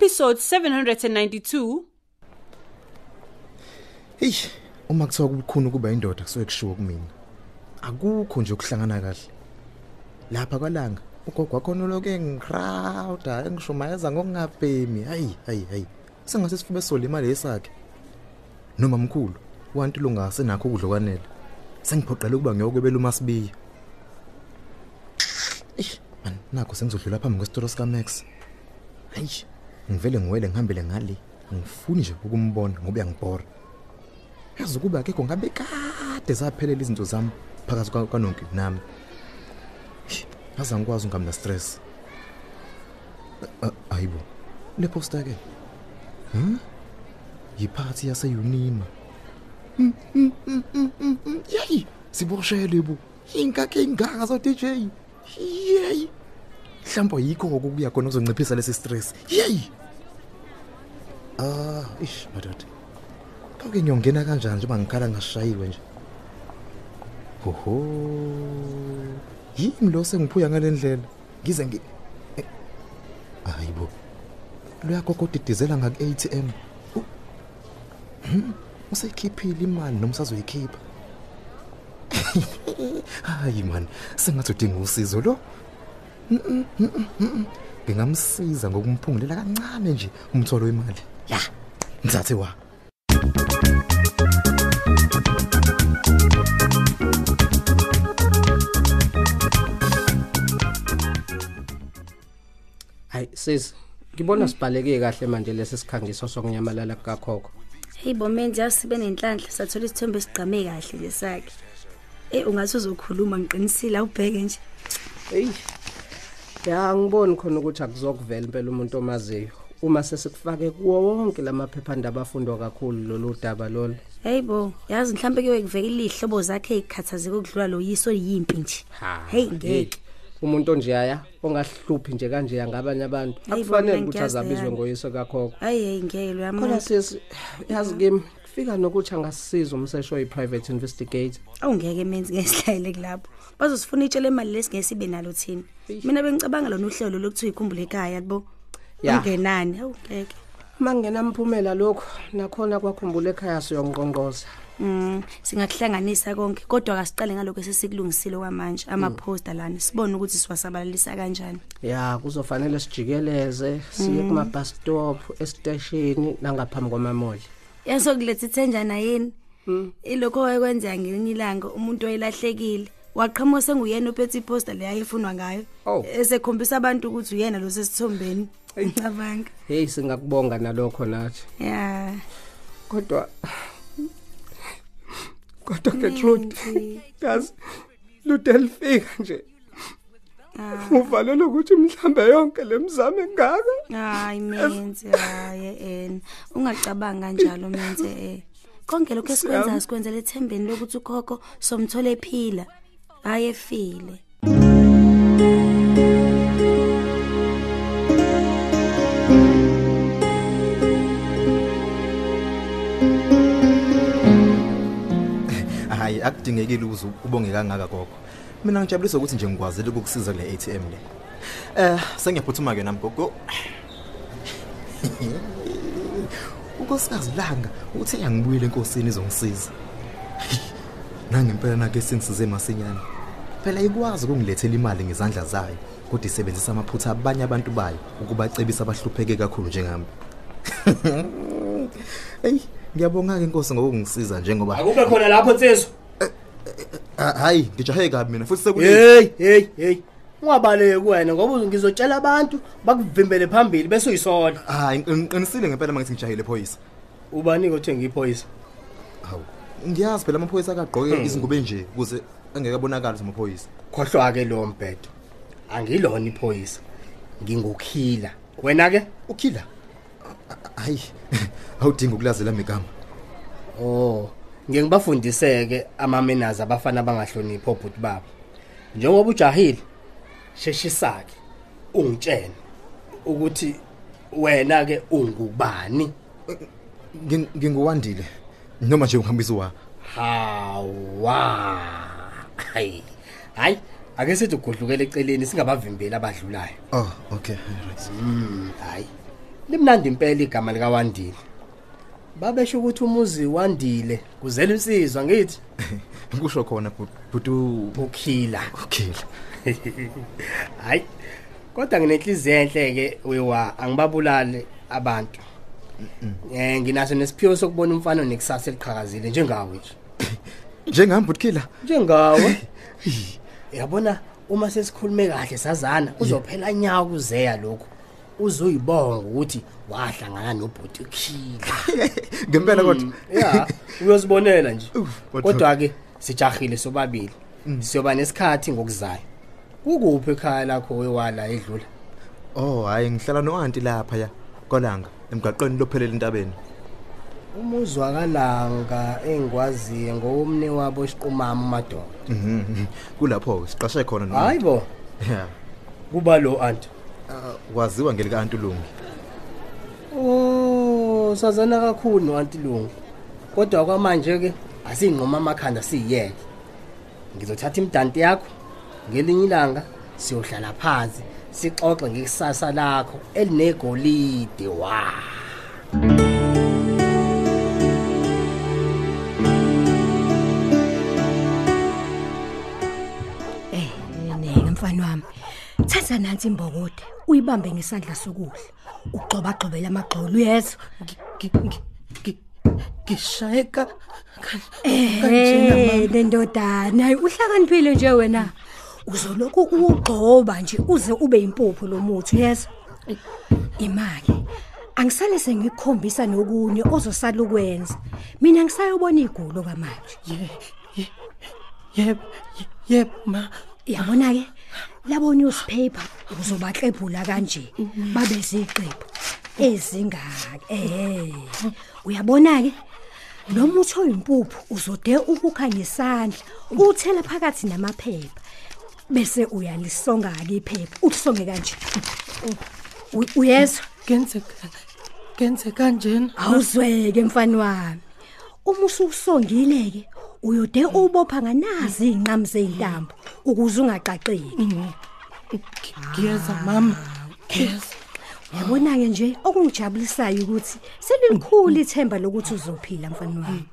Episode 792 Hey, uma kuthiwa kubukhuni kuba indoda kusuke kushiwo kumina. Akukho nje ukuhlangana kahle. Lapha kwalanga ugogo wakho noloke ngicrowda engishumayeza ngokungabhemi. Hayi, hayi, hayi. Sengase sifume sole imali yesakhe. Noma mkhulu, wantu lungase nakho ukudla kwanele. Sengiphoqela ukuba ngiyokwebela uMasibiya. Eh, man, nakho sengizodlula phambi kwesitoro sika Max. Hayi, ngivele ngiwele ngihambele ngale. Ngifuni nje ukumbona ngoba uyangibhora. yazi ukuba akekho ngabe kade zaphelela izinto zami phakathi kwa- kwanonke nami. Aze ngikwazi ungami na stress ayibo le poster ke. Hm yiphathi yase Unima yayi siboshele bu ingakhe ingaka so DJ yey mhlawumbe yikho okubuya khona uzonciphisa lesi stress. Yey ah ish madod Kake ngiyongena kanjani njengoba ngikhala ngashayiwe nje. Hoho. Yimi lo sengiphuya ngalendlela. Ngize ngi Eh, Hayibo. Luyakokodidizela ngak ATM. U- Hmm, Usayikhiphile imali noma usazoyikhipha? Hayi man, sengathi udinga usizo lo. Ngingamsiza ngokumphungulela kancane nje umtholo wemali. Ya, ngizathe wa. hayi sis ngibona sibhaleke kahle manje lesi sikhangiso sokunyamalala kakhokho Hey bomenzi yasibe nenhlanhla sathola isithombe esigqame kahle lesakhe. Eh ungathi uzokhuluma ngiqinisile awubheke nje. hey ya ngiboni khona ukuthi akuzokuvela impela umuntu omaziyo uma sesikufake kuwo wonke lamaphephandaba afundwa kakhulu lolu daba lolu Hey bo, yazi mhlambe ke wekuveka ilihlobo zakhe ezikhathazeka ukudlula lo yiso yimpi nje. Hey ngeke. umuntu onjeyaya ongahluphi nje kanje ngabanye abantu Hayi, akufanele bona ukuthi ngiyazi azabizwe yani. ngoyiso kakhokho Hayi hey ngeke khona uyamona. sisi yazi kimi kufika nokuthi angasisiza umsesho oyi-private investigator Awungeke menzi ngesihlayele kulapho. Bazosifuna itshele imali lesingesibe nalo thina. Mina bengicabanga lona uhlelo lokuthiwa ikhumbule ekhaya yabo. Ya. Ungenani? Awungeke. uma kungenamphumela lokho nakhona kwakhumbula ekhaya siyonqonqoza Mm, singakuhlanganisa konke kodwa akasiqale ngalokho esesikulungisile kwamanje ama-poster lana sibone ukuthi siwasabalalisa kanjani. ya kuzofanele sijikeleze siye kuma-bus stop esiteshini nangaphambi kwamamoli yasokuletha ithenjana yini ilokho wayekwenzeka ngelinye ilanga umuntu oyelahlekile waqhamuka senguyena ophethe iposta leya efunwa ngayo Oh. esekhombisa abantu ukuthi uyena lo sesithombeni ngicabanga. Heyi singakubonga nalokho nathi. Ya. Kodwa kodwa Gertrude yazi lude lifika nje. Uvalelwe ukuthi mhlambe yonke lemizamo engaka hayi menze hayi en ungacabanga kanjalo menze eh. Konke lokho esikwenzayo sikwenzele ethembeni lokuthi ukhokho somthole ephila hayi efile. Hayi akudingekile uze ubonge kangaka gogo. Mina ngijabulisa ukuthi nje ngikwazile ukukusiza kule ATM le. Eh sengiyaphuthuma ke nami gogo. Unkosikazi langa uthi yangibuyile enkosini izongisiza. Nangempela nake sengisize masinyane. Phela ikwazi ukungilethela imali ngezandla zayo kodwa isebenzisa amaphutha abanye abantu bayo ukubacebisa abahlupheke kakhulu njengami. Ey, ngiyabonga ke inkosi ngokungisiza njengoba akube khona lapho nsizwa Ah, hayi ngijahe kabi mina futhi sekule hey hey hey. Ungabaleki kuwena ngoba ngizotshela abantu bakuvimbele phambili bese uyisona. Hayi ngiqinisile ngempela mangithi ngijahile phoyisa ubani othenga iphoyisa? Hawu ngiyazi phela amaphoyisa akagqoke izingubo enje ukuze angeke abonakale zamaphoyisa khohlwa ke lo mbhedo angilona iphoyisa. Ngingukhila. Wena ke? Ukhila? Hayi. Awudingi ukulazela megama oh. Ngeke ngibafundiseke ama manners abafana abangahloniphi obhuti babo. Njengoba ujahile sheshisake ungitshene ukuthi wena ke ungubani? Nging- nginguwandile noma nje ungihambisa wa hawa. Hayi hayi ake sithi ugudlukela eceleni singabavimbeli abadlulayo. Oh okay right. Mm, hayi. Limnandi impela igama lika Wandile babesho ukuthi umuzi wandile. Kuzela insizwa ngithi? Kusho khona butu ukhila. Ukhila. Hayi kodwa nginenhliziyo enhle ke wewa angibabulale abantu. Eh nginaso nesiphiwo sokubona umfana nekusasa eliqhakazile njengawe nje. Njengami butkila njengawe? Yabona uma sesikhulume kahle sazana uzophela nyawo kuzeya lokho uzoyibonga ukuthi wahlangana nobhuti khila ngempela kodwa. Ya uyosibonela nje. Kodwa. Ke sijahile sobabili. Siyoba nesikhathi ngokuzayo. Ukuphi ekhaya lakho wewala edlula? Oh hayi ngihlala noanti lapha ya kolanga emgaqweni lophelela entabeni. Umuzwa kalanga engikwaziyo ngowomne wabo isiqumama madoda Mhm, kulapho siqashe khona no hayibo yeah kuba lo anti waziwa ngelika antulungi Oh, sazana kakhulu noanti Lungu. Kodwa kwamanje ke asinqoma amakhanda siyeke. Ngizothatha imidanti yakho ngelinye ilanga siyohlala phansi sixoxe ngekusasa lakho elinegolide wa. Eh, nene mfana wami. Thatha nansi imbokode, uyibambe ngesandla sokudla. Ugcoba gxobela amagxolo uyezwa. ngishayeka Eh, lendodana, hayi uhlakaniphile nje wena. Uzolokhu ugxoba nje uze ube impuphu lomuthi uyezwa. Imali. Angisale sengikukhombisa nokunye ozosala ukwenza. Mina ngisayobona igulo kamanje. yebo yebo ma Yabona ke labo newspaper uzobaklebhula kanje babe ziqephu ezingaka eh uyabona ke lo muthi oyimpuphu uzode ukukha ngesandla uthela phakathi namaphepha bese uyalisonga ke iphepha ulisonge kanje. U- uyezwa? Kenze kenze kanjena? Awuzweke mfana wami. Uma ususongile ke uyode ubopha nganazi inqamu zeintambo ukuze ungaqaqeki. Ngiyeza mama. Ngiyeza Yabona ke nje okungijabulisayo ukuthi selilikhulu ithemba lokuthi uzophila mfana wami.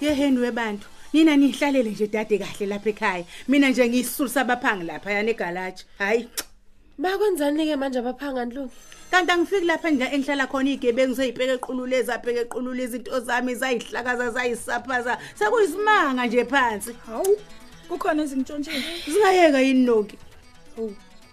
yeheni webantu nina nihlalele nje dade kahle lapha ekhaya. Mina nje ngiyisulu sabaphangi lapha yana egalaji. Hayi. Bakwenzani ke manje abaphanga nhlungu kanti angifiki lapha endla engihlala khona igebengu seyibheke equlule ezapheke equlule izinto zami zayihlakaza zayisaphaza. Sekuyisimanga nje phansi. Hawu kukhona izintshontsheni zingayeka yini noki?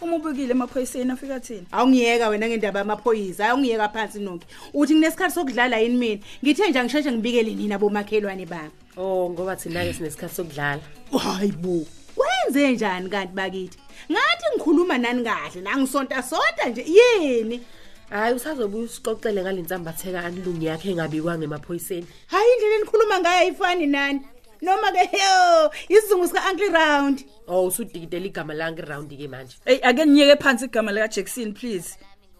Uma ubukile emaphoyiseni afika thina? Awungiyeka wena ngendaba yamaphoyisa awungiyeka phansi noki. Uthi kunesikhathi sokudlala yini mina? Ngithe nje angisheshe ngibikele nina bomakhelwane bami. Oh ngoba thina-ke sinesikhathi sokudlala. Hayi bo. Wenze njani kanti bakithi? Ngathi ngikhuluma nani kahle? La ngisonta sonta nje. Yini? Hhayi usazobuye usixoxele ngale nsambatheka anilungi yakhe engabikwanga emaphoyiseni hayi indlela enikhuluma ngayo ayifani nani. Noma ke yo isizungu sika-uncle round. Oh usudikitela igama lange irawundi-ke manje. Eyi ake niyeke phansi igama likajackson please.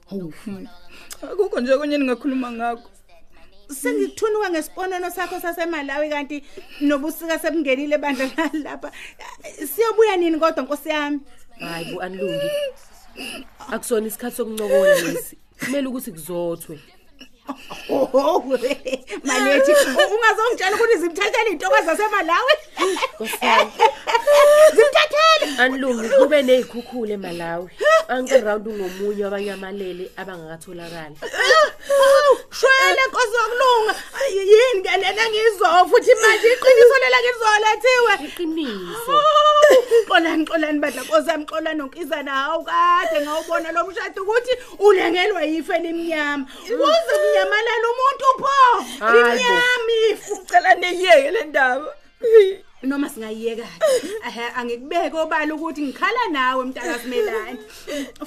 Hawu. Hmm. akukho nje okunye ningakhuluma ngakho. Sengikuthunuka ngesiponono sakho sasemalawi kanti nobusika sebungenile ebandla lapha. Siyobuya nini kodwa nkosi yami? Hhayi bu anilungi akusona isikhathi sokuncokola lesi. Kumele ukuthi kuzothwe. Oh, malethi ungazongitshela ukuthi zimthathele iy'ntoka zasemalawi zimthathele! Anilungi kube ney'khukhula emalawi anke round ungomunye wabanyamalele abangakatholakali. Shwele nkosi yokulunga! Ay, yini? Ke lena ngizwa futhi manje. Iqiniso lela ngizolethiwe iqiniso. Xolani xolani badla nkosi xolani nonkizana hawu kade ngawubona lo mshado ukuthi ulengelwa yife elimnyama uze kunyamalala umuntu pho Hayi bo. limnyama ifu Ngicela niyeke le ndaba. noma singayiyeka ehe angikubeke obala ukuthi ngikhala nawe mntakazimelane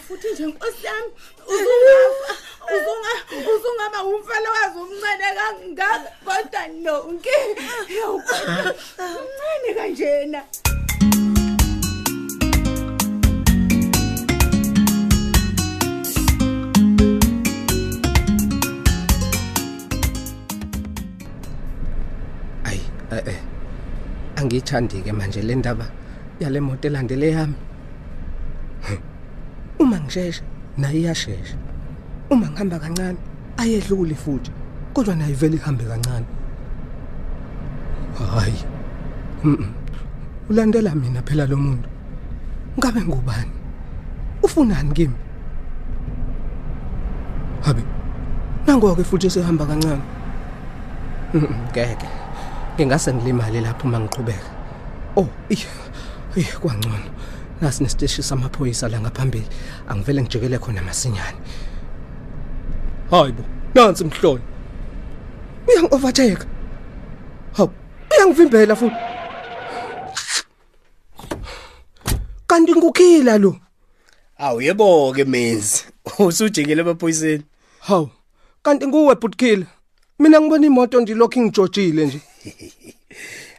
futhi nje nkosi yami uzungafa uzunga uzungaba umfana wazi umncane kangaka kodwa nonke. Yawukodwa umncane kanjena. Eh eh. Angithandi ke manje le ndaba yale moto elandele yami. Uma ngisheshe naye iyashesha. Uma ngihamba kancane ayedluli futhi kodwa naye vele ihambe kancane. Hayi. Ulandela mina phela lo muntu. Ngabe ngubani? Ufunani kimi? Habe nangoke futhi sehamba kancane. Ngeke. Ngingase ngilimale lapho mangiqhubeka oh iya iya kwangcono. Nasi nesiteshi samaphoyisa la ngaphambili. Angivele ngijikele khona masinyane. Hayibo nansi mhlolo uyangi overtake hawu uyangivimbela futhi. Kanti ngukhila lo? Awu yebo ke menzi usujikele emaphoyiseni. Hawu kanti nguwe butkiller mina ngibona imoto nje lokhu ngijojile nje.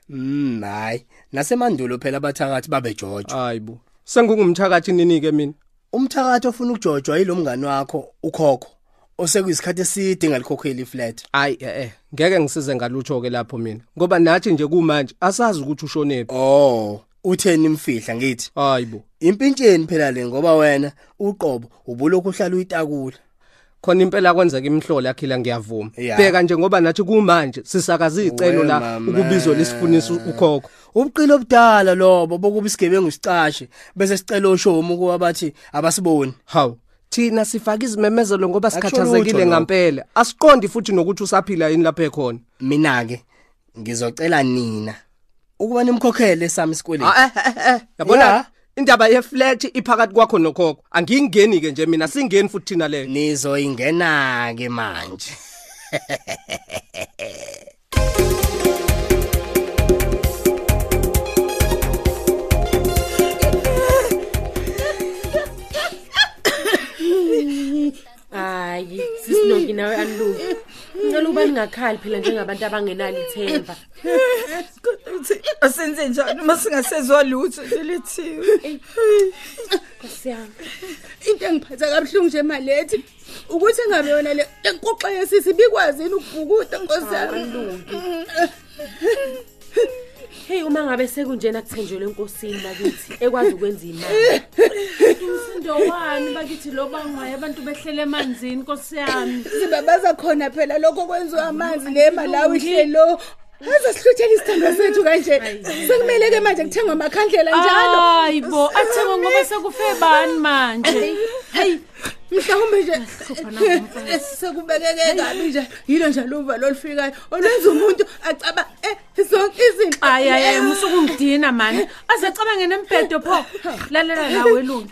Mm hayi nasemandulo phela abathakathi babejojo hayibo sengungumthakathi nini ke mina? Umthakathi ofuna ukujojwa yilo mngani wakho ukhokho osekuyisikhathi eside ngalikhokheli iflat hayi eh eh ngeke ngisize ngalutho ke lapho mina ngoba nathi nje kumanje asazi ukuthi ushonephi. Oh utheni imfihla ngithi? Hayibo impintsheni phela le ngoba wena uqobo ubulokhu uhlala uyitakula khona impela kwenzeka imhlolo yakhila ngiyavuma. Ya. bheka nje ngoba nathi kumanje sisakaza izicelo la mama. ukubizwa lesifunisa ukhokho. Ubuqilo obudala lobo bokuba isigebengu sicashe bese sicela oshomu kuba bathi abasiboni. Hawu thina sifaka izimemezelo ngoba Akusho sikhathazekile lutho ngampela. asiqondi futhi nokuthi usaphila yini lapha ekhona. Mina ke ngizocela nina ukuba nimkhokhele sami isikweleti Ah, eh, eh, eh, yabona? Ya. indaba yeflat iphakathi kwakho nokhokho. Angingeni ke nje mina singeni futhi thina leyo nizoyingena ke manje. Hayi sisinoki nawe anilungu ngicela ukuba ningakhali phela njengabantu abangenalo ithemba Kodwa uthi asenze njani uma singasezwa lutho nje lethiwe. Nkosiyami. into engiphatha kabuhlungu nje malethi ukuthi ngabe yona le enkuxa yesisi bikwazi yini ukubhukuda nkosi yami Hey uma ngabe sekunjena kuthenjelwe enkosini bakithi ekwazi ukwenza imali. umsindo wani bakithi lo bangwaye abantu behlele emanzini nkosi yami sibabaza khona phela lokho kwenziwa amanzi nemalawi ihlelo aze sihluthele isithandwa sethu kanje. Sekumele ke manje kuthengwa amakhandlela njalo. Hayi bo athengwa ngoba sekufe bani manje? Hayi. Mhlawumbe nje sekubekeke kabi nje yilo nje luva lolufikayo olwenza umuntu acaba eh zonke izinto. Ayaye musukungidina mani azacabange nembhedo pho. Lalela la welungu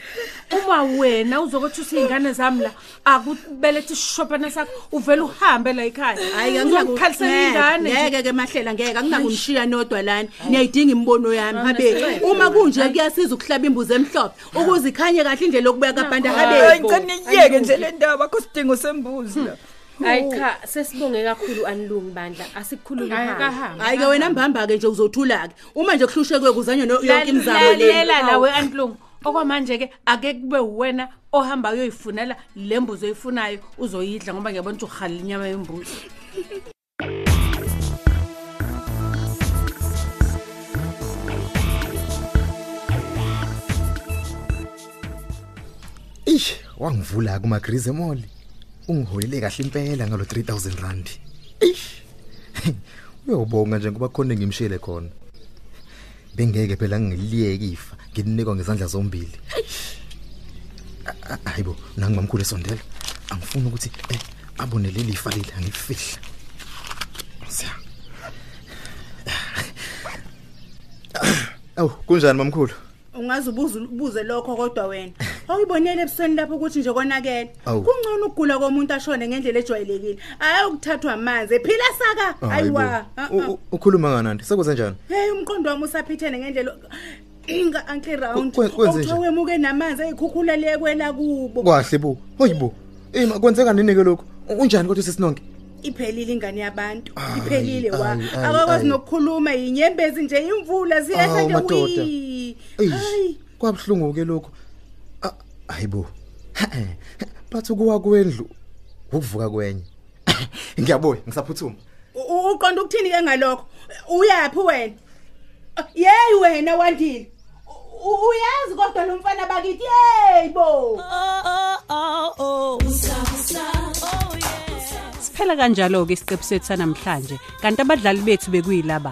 uma wena uzokuthi usiyingane zami la akubelethe isishopana sakho uvele uhambe la ekhaya. Hayi uzokukhalisela ingane nje. ngeke ke mahlela ngeke. Akunakumshiya nodwa lana. Niyayidinga imibono yami habe. Uma kunje kuyasiza ukuhlaba imbuzi emhlophe ukuze ikhanye kahle indlela yokubeka abantu Hayi habe. Ngicela niyeke nje le ndaba akho sidingo sembuzi la. Hayi cha sesibonge kakhulu anilungi bandla. Asikukhulule Hayi, hamba. kahamba. hayi ke wena mbamba ke nje uzothula ke uma nje kuhlushekwe kuzanywa no- yonke imizamo le. lalela lawe antlungu okwamanje ke ake kube wena ohamba uyoyifunela le mbuzi oyifunayo uzoyidla ngoba ngiyabona ukuthi uhalela inyama yembuzi. Wangivula kuma Grize Mall. Ungiholele kahle impela ngalo 3000 rand. Ish. Uyobonga nje ngoba khona ngimshiyele khona. Bengeke phela ngiliyeke ifa, ngilinikwa ngezandla zombili. A- a- Hayibo, nangi mamkhulu esondela. Angifuni ukuthi eh abone leli ifa leli angifihla. Siya. Awu, kunjani mamkhulu? ungaze ubuze ubuze lokho kodwa wena awuyibonele ebusweni lapho ukuthi nje konakele. Awu. kungcono ukugula komuntu ashone ngendlela ejwayelekile. Hayi ukuthathwa amanzi. Ephila saka? Ayiwa. U- u- ukhuluma nganandi sekwenze njani? Hey umqondo wami usaphithene ngendlela inga anti round. Kwe- kwenze nje? wemuke namanzi eyikhukhula lekwela kubo. Kwahle bo. Hoyibo ima kwenzeka nini ke lokho U- unjani kodwa sesinonke iphelile ingane yabantu. Ayi, iphelile wa. ayi, ayi, akakwazi ayi. nokukhuluma inyembezi nje imvula ziyehla Awu, nje madoda. wi Eish, kwabhlungu ke lokho Ah, hayibo bathi kuwa kwendlu ukuvuka kwenye. Ngiyabuya ngisaphuthuma. U- uqonda ukuthini ke ngalokho? Uyapi wena? Yeyi wena wandile. U- uyazi kodwa lo mfana bakithi yeyi bo. Siphela kanjalo ke isiqephu sethu sanamhlanje. Kanti abadlali bethu bekuyilaba.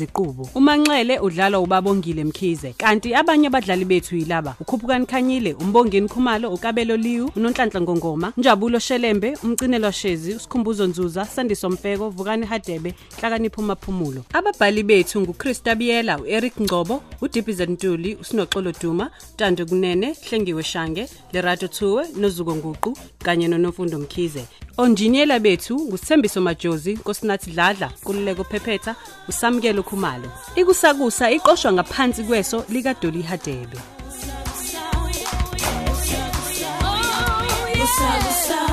Ziqubu uManxele udlala uBabongile Mkhize kanti abanye abadlali bethu yilaba ukhuphukani Khanyile umbongeni Khumalo uKabelo Liwu uNonhlanhla Ngongoma Njabulo Shelembe umcinelwa Shezi uSikhumbuzo Nzuza Sandiso Mfeko Vukani Hadebe Hlakanipho Maphumulo ababhali bethu nguChrista Biyela uEric Ngcobo uDippy Ntuli uSinoxolo Duma Tando Kunene Hlengiwe Shange Lerato Thuwe noZuko Nguqu kanye noNofundo Mkhize. Onjiniyela bethu ngusithembiso Majozi, Nkosinathi Dladla, Kululeko Phephetha, usamukelo Khumalo. Ikusakusa iqoshwa ngaphansi kweso lika Dolly Hadebe. Usakusa